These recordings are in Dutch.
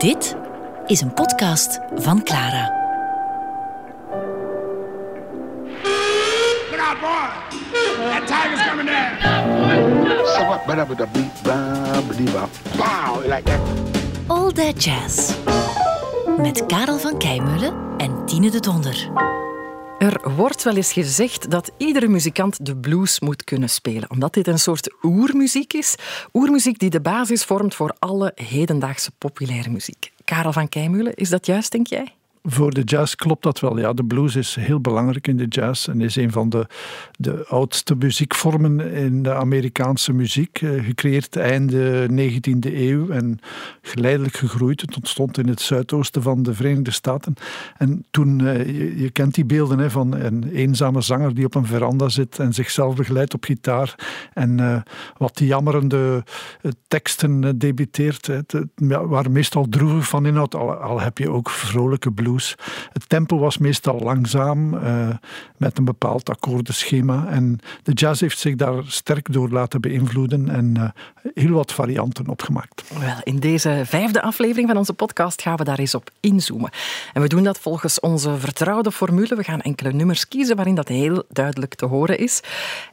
Dit is een podcast van Clara. Look out, boy! That tiger's coming down! So what? But with a beat, blah, blah, Wow, like that. All That Jazz. Met Karel van Keimeulen en Tine de Donder. Er wordt wel eens gezegd dat iedere muzikant de blues moet kunnen spelen, omdat dit een soort oermuziek is. Oermuziek die de basis vormt voor alle hedendaagse populaire muziek. Karel van Keimeulen, is dat juist, denk jij? Voor de jazz klopt dat wel. Ja, de blues is heel belangrijk in de jazz en is een van de, de oudste muziekvormen in de Amerikaanse muziek. Eh, gecreëerd einde 19e eeuw en geleidelijk gegroeid. Het ontstond in het zuidoosten van de Verenigde Staten. En toen, eh, je, je, kent die beelden hè, van een eenzame zanger die op een veranda zit en zichzelf begeleidt op gitaar en uh, wat jammerende teksten debiteert. Ja, waar meestal droevig van inhoud, al, al heb je ook vrolijke blues het tempo was meestal langzaam, uh, met een bepaald akkoordenschema. En de jazz heeft zich daar sterk door laten beïnvloeden en uh, heel wat varianten opgemaakt. Wel, in deze vijfde aflevering van onze podcast gaan we daar eens op inzoomen. En we doen dat volgens onze vertrouwde formule. We gaan enkele nummers kiezen waarin dat heel duidelijk te horen is.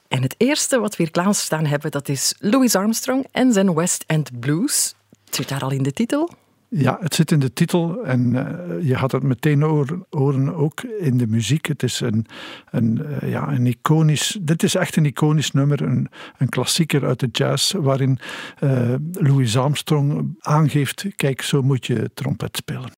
En het eerste wat we hier klaarstaan hebben, dat is Louis Armstrong en zijn West End Blues. Het zit daar al in de titel. Ja, het zit in de titel en uh, je had het meteen horen, ook in de muziek. Het is een, een, uh, ja, een iconisch, dit is echt een iconisch nummer, een, een klassieker uit de jazz, waarin uh, Louis Armstrong aangeeft, kijk, zo moet je trompet spelen.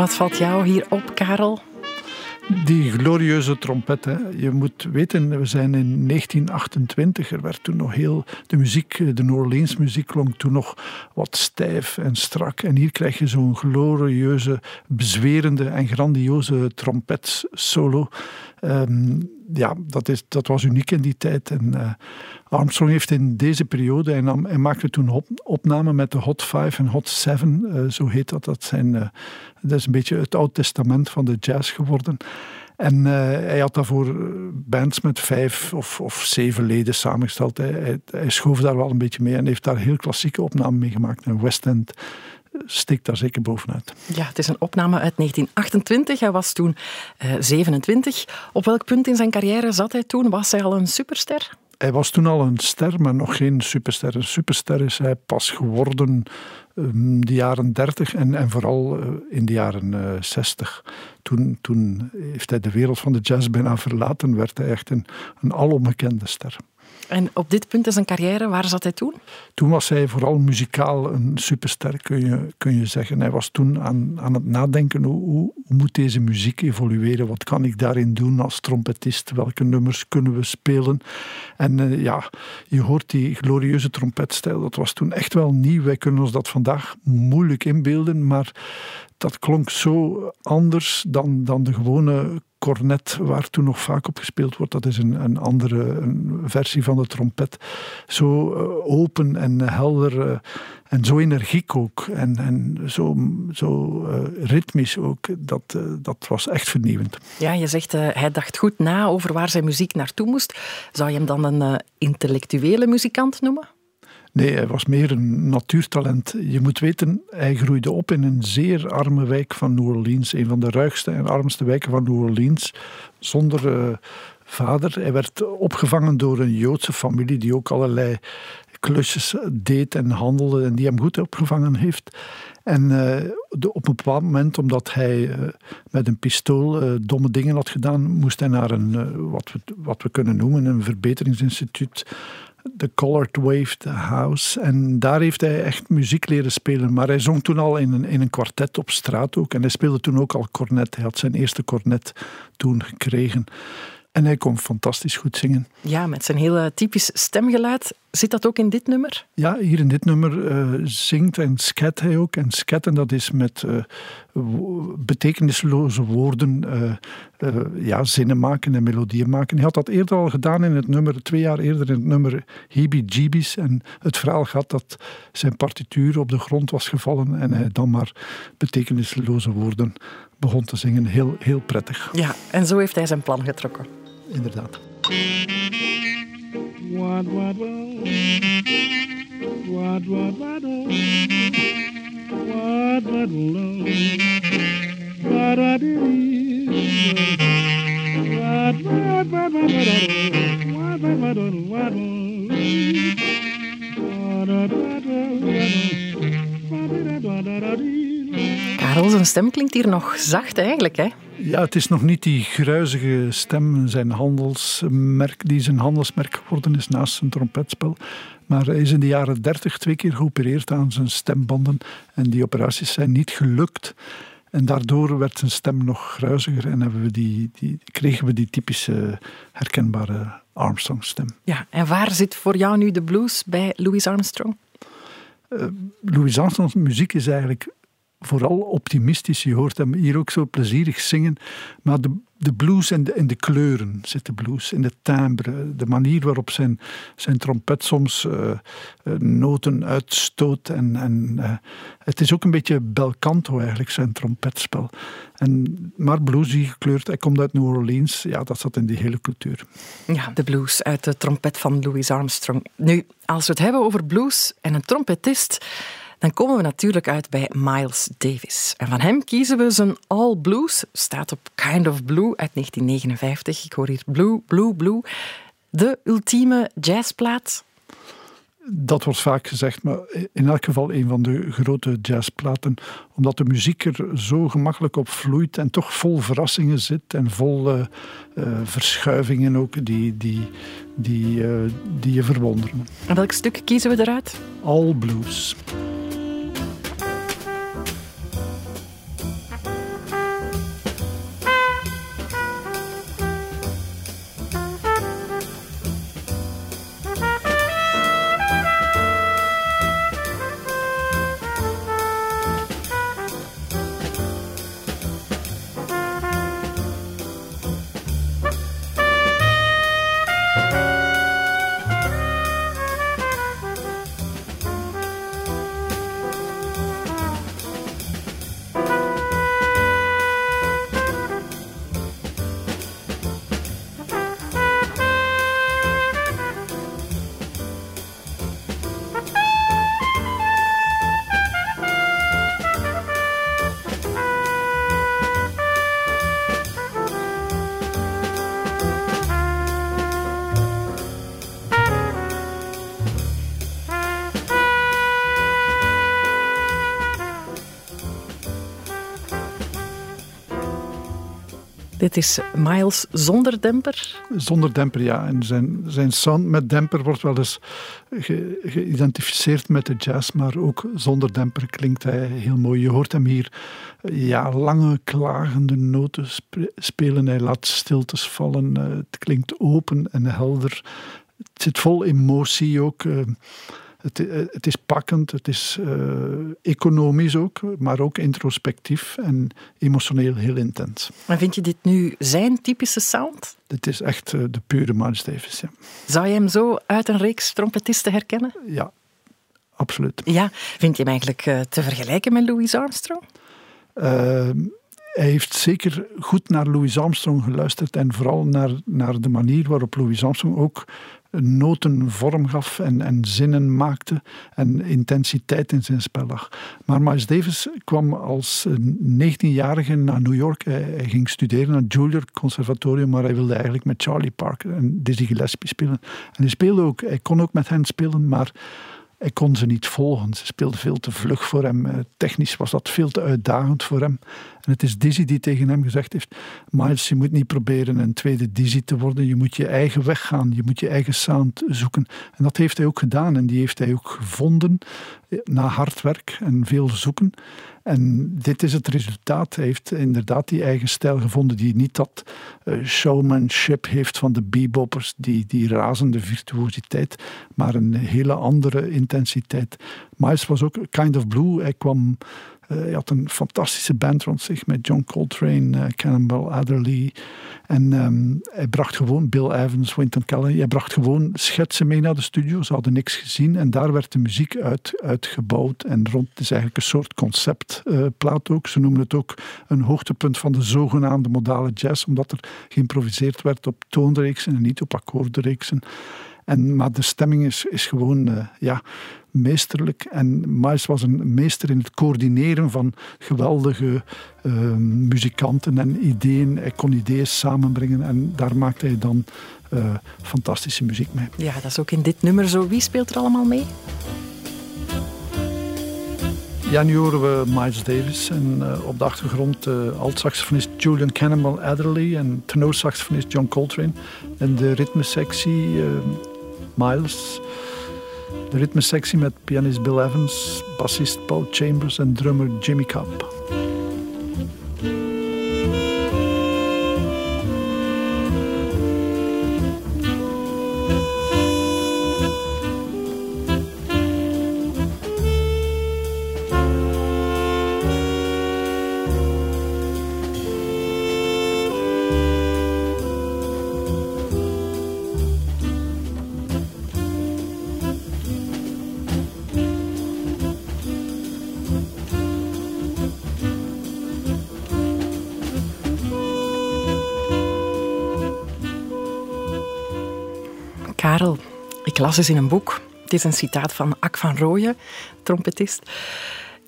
Wat valt jou hier op, Karel? Die glorieuze trompet. Hè. Je moet weten, we zijn in 1928. Er werd toen nog heel. De muziek, de New Orleans muziek, klonk toen nog wat stijf en strak. En hier krijg je zo'n glorieuze, bezwerende en grandioze trompetsolo. Um, ja, dat, is, dat was uniek in die tijd. En uh, Armstrong heeft in deze periode, en maakte toen op, opnamen met de Hot 5 en Hot 7, uh, zo heet dat. Dat, zijn, uh, dat is een beetje het oud testament van de jazz geworden. En hij had daarvoor bands met vijf of, of zeven leden samengesteld. Hij, hij, hij, schoof daar wel een beetje mee en heeft daar heel klassieke opnamen mee gemaakt. En West End stikt daar zeker bovenuit. Ja, het is een opname uit 1928. Hij was toen uh, 27. Op welk punt in zijn carrière zat hij toen? Was hij al een superster? Hij was toen al een ster, maar nog geen superster. Een superster is hij pas geworden in de jaren 30 en, en vooral in de jaren 60. Toen, toen heeft hij de wereld van de jazz bijna verlaten, werd hij echt een, een alomgekende ster. En op dit punt in zijn carrière, waar zat hij toen? Toen was hij vooral muzikaal een superster, kun je, kun je zeggen. Hij was toen aan, aan het nadenken, hoe, hoe, moet deze muziek evolueren? Wat kan ik daarin doen als trompetist? Welke nummers kunnen we spelen? En uh, ja, je hoort die glorieuze trompetstijl, dat was toen echt wel nieuw. Wij kunnen ons dat vandaag moeilijk inbeelden, maar dat klonk zo anders dan, dan de gewone cornet, waar toen nog vaak op gespeeld wordt. Dat is een, een andere een versie van de trompet. Zo uh, open en helder uh, en zo energiek ook. En, en zo, zo uh, ritmisch ook. Dat, dat was echt vernieuwend. Ja, je zegt hij dacht goed na over waar zijn muziek naartoe moest. Zou je hem dan een intellectuele muzikant noemen? Nee, hij was meer een natuurtalent. Je moet weten, hij groeide op in een zeer arme wijk van New Orleans. Een van de ruigste en armste wijken van New Orleans. Zonder uh, vader. Hij werd opgevangen door een Joodse familie die ook allerlei klusjes deed en handelde en die hem goed opgevangen heeft. En uh, de, op een bepaald moment, omdat hij uh, met een pistool domme dingen had gedaan, moest hij naar een, wat, we, wat we kunnen noemen, een verbeteringsinstituut de Colored Wave the House. En daar heeft hij echt muziek leren spelen. Maar hij zong toen al in een, in een kwartet op straat ook. En hij speelde toen ook al cornet. Hij had zijn eerste cornet toen gekregen. En hij kon fantastisch goed zingen. Ja, met zijn hele typisch stemgeluid. Zit dat ook in dit nummer? Ja, hier in dit nummer uh, zingt en scat hij ook. En scatten, dat is met uh, betekenisloze woorden uh, ja, zinnen maken en melodieën maken. Hij had dat eerder al gedaan in het nummer, twee jaar eerder in het nummer Heebie Jeebies. En het verhaal gaat dat zijn partituur op de grond was gevallen en hij dan maar betekenisloze woorden begon te zingen. Heel, heel prettig. Ja, en zo heeft hij zijn plan getrokken. Inderdaad. What, what, what, what, what, what, what, what, what, what, Karel, zijn stem klinkt hier nog zacht eigenlijk, hè? Ja, het is nog niet die gruizige stem, zijn handelsmerk, die zijn handelsmerk geworden is naast zijn trompetspel. Maar hij is in de jaren dertig twee keer geopereerd aan zijn stembanden en die operaties zijn niet gelukt. En daardoor werd zijn stem nog gruiziger en hebben we die, die, kregen we die typische herkenbare Armstrong-stem. Ja, en waar zit voor jou nu de blues bij Louis Armstrong? Uh, Louis Armstrongs muziek is eigenlijk vooral optimistisch. Je hoort hem hier ook zo plezierig zingen. Maar de, de blues en de, in de kleuren zit de blues, in de timbre. De manier waarop zijn, zijn trompet soms uh, noten uitstoot. En, en uh, het is ook een beetje bel canto eigenlijk, zijn trompetspel. En, maar bluesy gekleurd, hij komt uit New Orleans. Ja, dat zat in die hele cultuur. Ja, de blues uit de trompet van Louis Armstrong. Nu, als we het hebben over blues en een trompetist dan komen we natuurlijk uit bij Miles Davis. En van hem kiezen we zijn All Blues, staat op Kind of Blue uit 1959. Ik hoor hier Blue, Blue, Blue. De ultieme jazzplaat. Dat wordt vaak gezegd, maar in elk geval een van de grote jazzplaten. Omdat de muziek er zo gemakkelijk op vloeit en toch vol verrassingen zit en vol uh, verschuivingen ook die, die, die, uh, die je verwonderen. En welk stuk kiezen we eruit? All Blues. Dit is Miles zonder demper? Zonder demper, ja. En zijn, zijn sound met demper wordt wel eens geïdentificeerd met de jazz, maar ook zonder demper klinkt hij heel mooi. Je hoort hem hier ja, lange, klagende noten spelen. Hij laat stiltes vallen. Eh, het klinkt open en helder. Het zit vol emotie ook. Eh, het, eh, het, is pakkend, het is uh, economisch ook, maar ook introspectief en emotioneel heel intens. Maar vind je dit nu zijn typische sound? Dit is echt uh, de pure Miles Davis, ja. Zou je hem zo uit een reeks trompetisten herkennen? Ja, absoluut. Ja, vind je hem eigenlijk uh, te vergelijken met Louis Armstrong? Ehm, hij heeft zeker goed naar Louis Armstrong geluisterd en vooral naar, naar de manier waarop Louis Armstrong ook noten vorm gaf en, en zinnen maakte en intensiteit in zijn spel lag. Maar Miles Davis kwam als 19-jarige naar New York. Hij, ging studeren aan het Juilliard Conservatorium, maar hij wilde eigenlijk met Charlie Parker en Dizzy Gillespie spelen. En hij speelde ook, hij kon ook met hen spelen, maar hij kon ze niet volgen. Ze speelden veel te vlug voor hem. Eh, technisch was dat veel te uitdagend voor hem. En het is Dizzy die tegen hem gezegd heeft: Miles, je moet niet proberen een tweede Dizzy te worden. Je moet je eigen weg gaan. Je moet je eigen sound zoeken. En dat heeft hij ook gedaan. En die heeft hij ook gevonden eh, na hard werk en veel zoeken. En dit is het resultaat. Hij heeft inderdaad die eigen stijl gevonden die niet dat uh, showmanship heeft van de beboppers, die, die razende virtuositeit, maar een hele andere intensiteit. Miles was ook kind of blue. Hij kwam hij had een fantastische band rond zich met John Coltrane, uh, Cannonball Adderley. En um, hij bracht gewoon Bill Evans, Winton Kelly. Hij bracht gewoon schetsen mee naar de studio. Ze hadden niks gezien. En daar werd de muziek uit, uitgebouwd. En rond is eigenlijk een soort conceptplaat uh, ook. Ze noemen het ook een hoogtepunt van de zogenaamde modale jazz. Omdat er geïmproviseerd werd op toonreeksen en niet op akkoordenreeksen. En, maar de stemming is, is gewoon uh, ja, meesterlijk. En Miles was een meester in het coördineren van geweldige uh, muzikanten en ideeën. Hij kon ideeën samenbrengen en daar maakte hij dan uh, fantastische muziek mee. Ja, dat is ook in dit nummer zo. Wie speelt er allemaal mee? Ja, nu horen we Miles Davis en uh, op de achtergrond uh, alt-saxofonist Julian Cannonball Adderley en tenorsaxofonist John Coltrane. En de ritmesectie uh, Miles. The rhythm ritmesectie met pianist Bill Evans, bassist Paul Chambers and drummer Jimmy Cobb. Las eens in een boek. Het is een citaat van Ak van Rooyen, trompetist.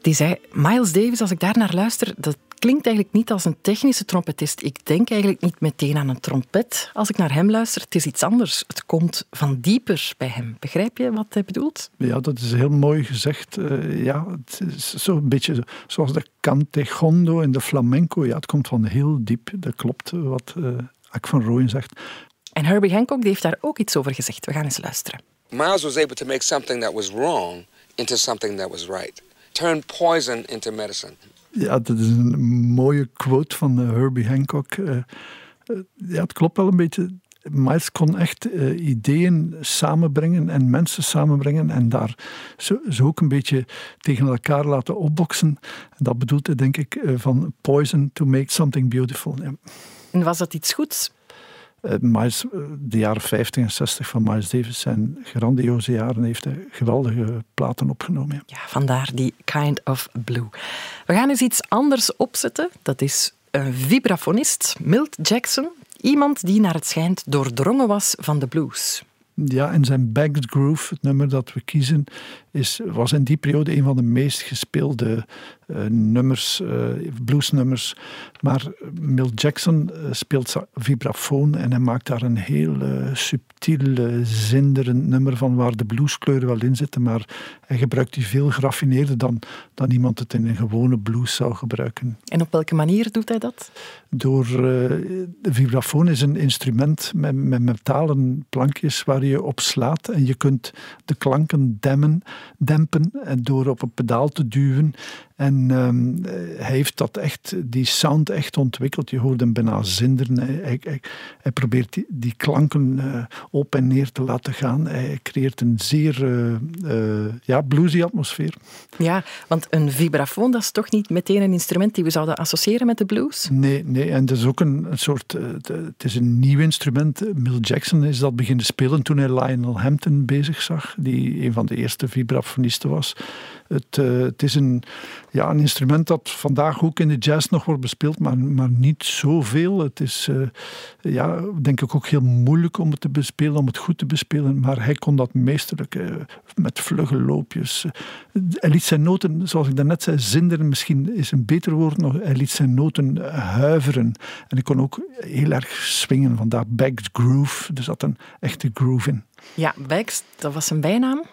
Die zei: Miles Davis, als ik daar naar luister, dat klinkt eigenlijk niet als een technische trompetist. Ik denk eigenlijk niet meteen aan een trompet als ik naar hem luister. Het is iets anders. Het komt van dieper bij hem. Begrijp je wat hij bedoelt? Ja, dat is heel mooi gezegd. Uh, ja, het is zo'n beetje zoals de cantejondo en de flamenco. Ja, het komt van heel diep. Dat klopt wat uh, Ak van Rooyen zegt. En Herbie Hancock die heeft daar ook iets over gezegd. We gaan eens luisteren. Miles was able to make something that was wrong into something that was right. Turn poison into medicine. Ja, dat is een mooie quote van uh, Herbie Hancock. Uh, uh, ja, het klopt wel een beetje. Miles kon echt ideeën samenbrengen en mensen samenbrengen en daar zo, zo, ook een beetje tegen elkaar laten opboksen. En dat bedoelt denk ik van poison to make something beautiful. Ja. En was dat iets goeds? Uh, Miles, de jaren 50 en 60 van Miles Davis zijn grandioze jaren. heeft hij geweldige platen opgenomen. Ja. ja, vandaar die Kind of Blue. We gaan eens iets anders opzetten. Dat is een vibrafonist, Milt Jackson. Iemand die naar het schijnt doordrongen was van de blues. Ja, en zijn Bagged Groove, het nummer dat we kiezen, is, was in die periode een van de meest gespeelde nummers, uh, bluesnummers. Maar Milt Jackson uh, speelt vibrafoon en hij maakt daar een heel subtiel, zinderend nummer van waar de blueskleuren wel in zitten, maar hij gebruikt die veel geraffineerder dan, dan iemand het in een gewone blues zou gebruiken. En op welke manier doet hij dat? Door, de vibrafoon is een instrument met, met metalen plankjes waar je op slaat en je kunt de klanken demmen dempen door op een pedaal te duwen. En um, hij heeft dat echt, die sound echt ontwikkeld. Je hoort hem bijna zinderen. Hij, hij, hij probeert die, die klanken uh, op en neer te laten gaan. Hij creëert een zeer uh, uh, ja, bluesy atmosfeer. Ja, want een vibrafoon, dat is toch niet meteen een instrument die we zouden associëren met de blues? Nee, nee en het is ook een, een soort, het is een nieuw instrument. Mill Jackson is dat beginnen spelen toen hij Lionel Hampton bezig zag, die een van de eerste vibrafonisten was. Het, het, is een, ja, een instrument dat vandaag ook in de jazz nog wordt bespeeld, maar, maar niet zoveel. Het is uh, ja, denk ik ook heel moeilijk om het te bespelen, om het goed te bespelen. Maar hij kon dat meesterlijk uh, met vlugge loopjes. hij liet zijn noten, zoals ik daarnet zei, zinderen misschien is een beter woord nog. Hij liet zijn noten huiveren. En hij kon ook heel erg swingen, vandaar backed groove. Er zat een echte groove in. Ja, Bags, dat was zijn bijnaam?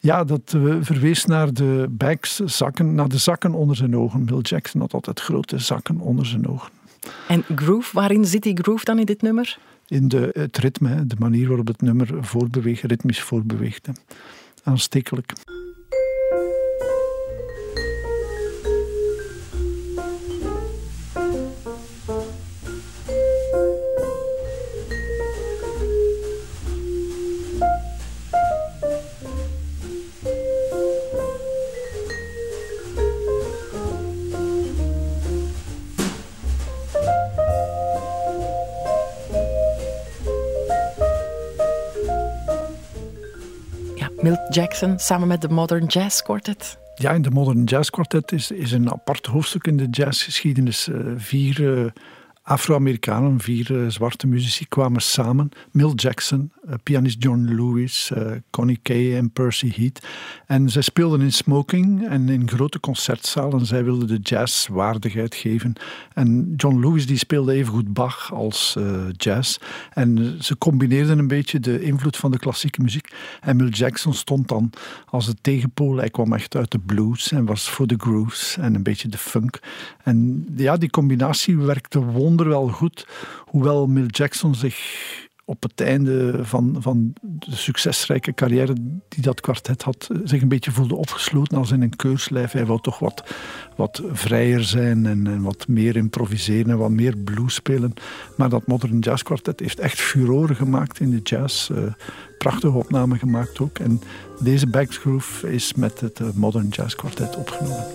Ja, dat uh, verwees naar de bags, zakken, naar de zakken onder zijn ogen. Bill Jackson had altijd grote zakken onder zijn ogen. En groove, waarin zit die groove dan in dit nummer? In de, het ritme, de manier waarop het nummer voortbeweegt, ritmisch voortbeweegt. Aanstekelijk. Jackson samen met de Modern Jazz Quartet. Ja, in de Modern Jazz Quartet is, is een apart hoofdstuk in de jazzgeschiedenis. Uh, vier uh, Afro-Amerikanen, vier uh, zwarte muzici, kwamen samen. Milt Jackson, pianist John Lewis, uh, Connie Kay en Percy Heath. En zij speelden in smoking en in grote concertzalen. Zij wilden de jazz waardigheid geven. En John Lewis die speelde even goed Bach als jazz. En ze combineerden een beetje de invloed van de klassieke muziek. En Milt Jackson stond dan als de tegenpool. Hij kwam echt uit de blues en was voor de grooves en een beetje de funk. En ja, die combinatie werkte wonderlijk wel goed. Hoewel Milt Jackson zich op het einde van, van de succesrijke carrière die dat kwartet had, zich een beetje voelde opgesloten als in een keurslijf. Hij wou toch wat, wat vrijer zijn en, en wat meer improviseren en wat meer blues spelen. Maar dat Modern Jazz Quartet heeft echt furoren gemaakt in de jazz. Uh, prachtige opnamen gemaakt ook. En deze backgroove is met het uh, Modern Jazz Quartet opgenomen.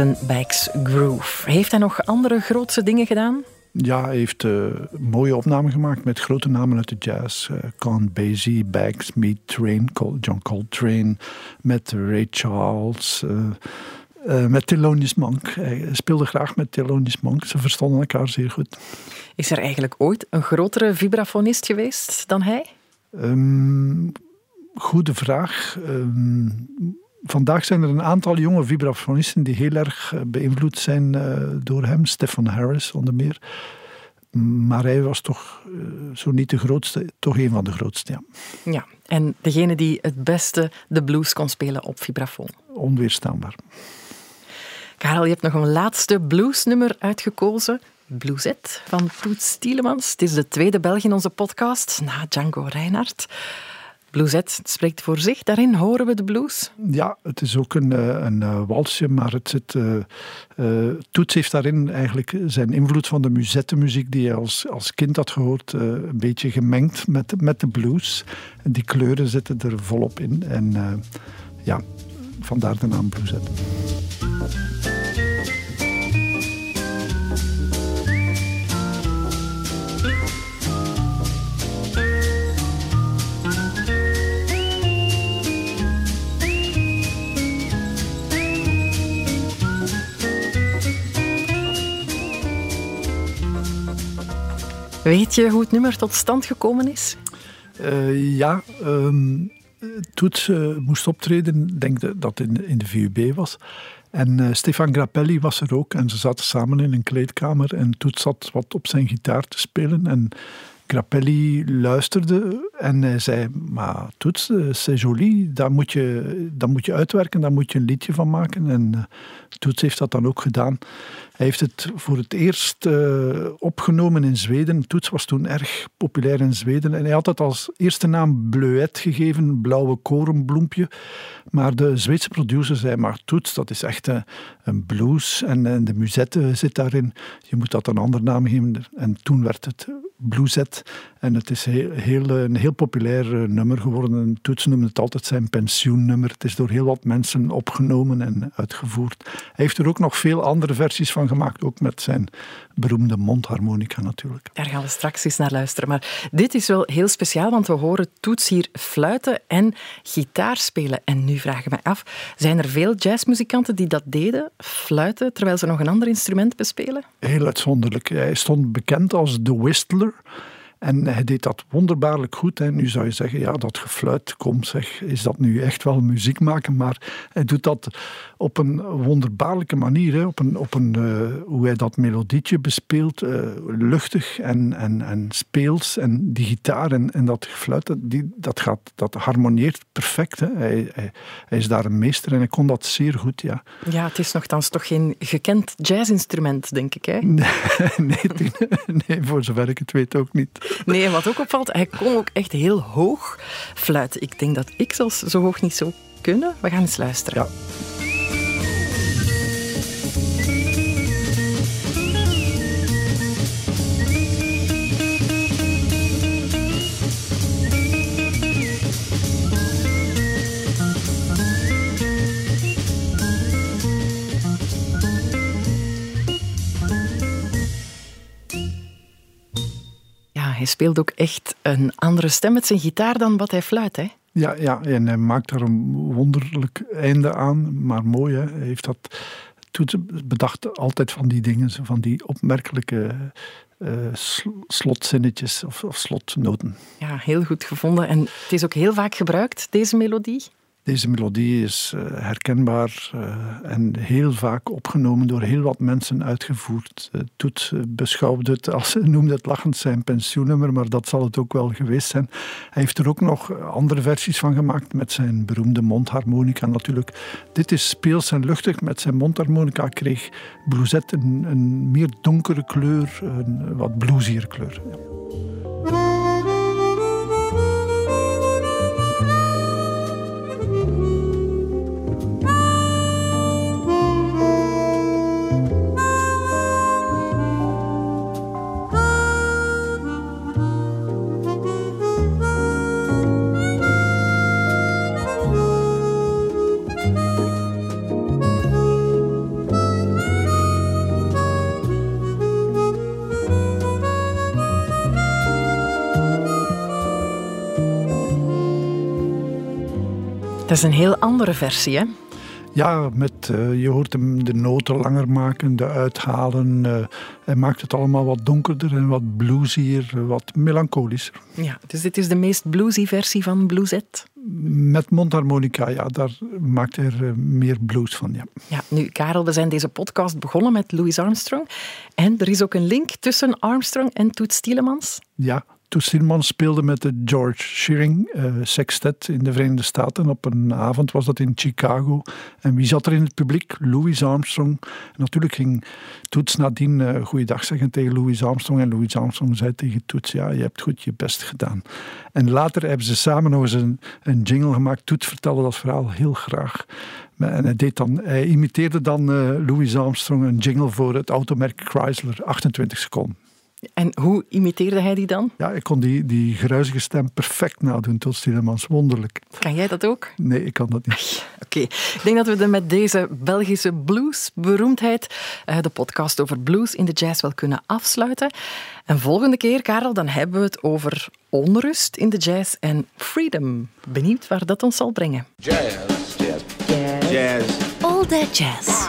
Zijn Bikes Groove. Heeft hij nog andere grootse dingen gedaan? Ja, hij heeft uh, mooie opnamen gemaakt met grote namen uit de jazz. Uh, Count Basie, Bags, Meet Train, John Coltrane, met Ray Charles, uh, met Thelonious Monk. Hij speelde graag met Thelonious Monk. Ze verstonden elkaar zeer goed. Is er eigenlijk ooit een grotere vibrafonist geweest dan hij? Um, goede vraag. Um, Vandaag zijn er een aantal jonge vibrafonisten die heel erg eh, beïnvloed zijn uh, door hem. Stefan Harris onder meer. Maar hij was toch, uh, zo niet de grootste, toch een van de grootste. Ja. ja, en degene die het beste de blues kon spelen op vibrafoon. Onweerstaanbaar. Karel, je hebt nog een laatste bluesnummer uitgekozen. Blueset van Toets Tielemans. Het is de tweede Belg in onze podcast, na Django Reinhardt. Blueset spreekt voor zich. Daarin horen we de blues. Ja, het is ook een, eh, een eh, walsje, maar het zit, uh, Toets heeft daarin eigenlijk zijn invloed van de muzettenmuziek die hij als, als kind had gehoord, een beetje gemengd met, met de blues. Die kleuren zitten er volop in. En ja, vandaar de naam Blueset. Weet je hoe het nummer tot stand gekomen is? Uh, ja, um, Toets uh, moest optreden, ik denk dat het in, de VUB was. En uh, Stefan Grappelli was er ook en ze zaten samen in een kleedkamer en Toets zat wat op zijn gitaar te spelen. En Grappelli luisterde en hij zei, maar Toets, c'est joli, daar moet, je, dat moet je uitwerken, daar moet je een liedje van maken. En uh, Toets heeft dat dan ook gedaan. Hij heeft het voor het eerst uh, opgenomen in Zweden. Toets was toen erg populair in Zweden. En hij had het als eerste naam Bleuet gegeven, blauwe korenbloempje. Maar de Zweedse producer zei, maar Toets, dat is echt een, blues. En, en, de musette zit daarin. Je moet dat een andere naam geven. En toen werd het blueset. En het is heel, heel, een heel populair nummer geworden. Toets noemde het altijd zijn pensioennummer. Het is door heel wat mensen opgenomen en uitgevoerd. Hij heeft er ook nog veel andere versies van gemaakt, ook met zijn beroemde mondharmonica natuurlijk. Daar gaan we straks eens naar luisteren. Maar dit is wel heel speciaal, want we horen Toets hier fluiten en gitaar spelen. En nu vraag ik me af, zijn er veel jazzmuzikanten die dat deden, fluiten, terwijl ze nog een ander instrument bespelen? Heel uitzonderlijk. Hij stond bekend als de Whistler. En hij deed dat wonderbaarlijk goed. Hè. Nu zou je zeggen, ja, dat gefluit, kom zeg, is dat nu echt wel muziek maken? Maar hij doet dat op een wonderbaarlijke manier. Hè. Op een, op een, uh, hoe hij dat melodietje bespeelt, uh, luchtig en, en, en speels. En die gitaar en, en dat gefluit, die, dat, gaat, dat harmonieert perfect. Hè. Hij, hij, hij, is daar een meester en hij kon dat zeer goed, ja. Ja, het is nogthans toch geen gekend jazzinstrument, denk ik, hè? Nee, nee, nee, voor zover ik het weet ook niet. Nee, en wat ook opvalt, hij kon ook echt heel hoog fluiten. Ik denk dat ik zelfs zo hoog niet zou kunnen. We gaan eens luisteren. Ja. Hij speelt ook echt een andere stem met zijn gitaar dan wat hij fluit, hè? Ja, ja, en hij maakt daar een wonderlijk einde aan, maar mooi. Hè? Hij heeft dat bedacht altijd van die dingen, van die opmerkelijke uh, slotzinnetjes of, of slotnoten. Ja, heel goed gevonden. En het is ook heel vaak gebruikt, deze melodie. Deze melodie is uh, herkenbaar uh, en heel vaak opgenomen door heel wat mensen uitgevoerd. Uh, Toet beschouwde het als, noemde het lachend zijn pensioennummer, maar dat zal het ook wel geweest zijn. Hij heeft er ook nog andere versies van gemaakt met zijn beroemde mondharmonica natuurlijk. Dit is speels en luchtig. Met zijn mondharmonica kreeg Bluesette een, meer donkere kleur, een wat bluesier kleur. Dat is een heel andere versie, hè? Ja, met, uh, je hoort hem de noten langer maken, de uithalen. Uh, hij maakt het allemaal wat donkerder en wat bluesier, wat melancholischer. Ja, dus dit is de meest bluesy versie van Bluesette? Met mondharmonica, ja, daar maakt hij er meer blues van, ja. Ja, nu, Karel, we zijn deze podcast begonnen met Louis Armstrong. En er is ook een link tussen Armstrong en Toets Tielemans. Ja, Toet Stielemans speelde met de George Shearing uh, Sextet in de Verenigde Staten. Op een avond was dat in Chicago. En wie zat er in het publiek? Louis Armstrong. En natuurlijk ging Toets nadien uh, goeiedag zeggen tegen Louis Armstrong. En Louis Armstrong zei tegen Toets, ja, je hebt goed je best gedaan. En later hebben ze samen nog eens een, een jingle gemaakt. Toets vertelde dat verhaal heel graag. En hij, deed dan, hij imiteerde dan uh, Louis Armstrong een jingle voor het automerk Chrysler, 28 seconden. En hoe imiteerde hij die dan? Ja, ik kon die, die geruizige stem perfect nadoen tot Stielemans. Wonderlijk. Kan jij dat ook? Nee, ik kan dat niet. Oké, ik denk dat we er met deze Belgische bluesberoemdheid uh, de podcast over blues in de jazz wel kunnen afsluiten. En volgende keer, Karel, dan hebben we het over onrust in de jazz en freedom. Benieuwd waar dat ons zal brengen. Jazz. Jazz. Jazz. jazz. All that jazz.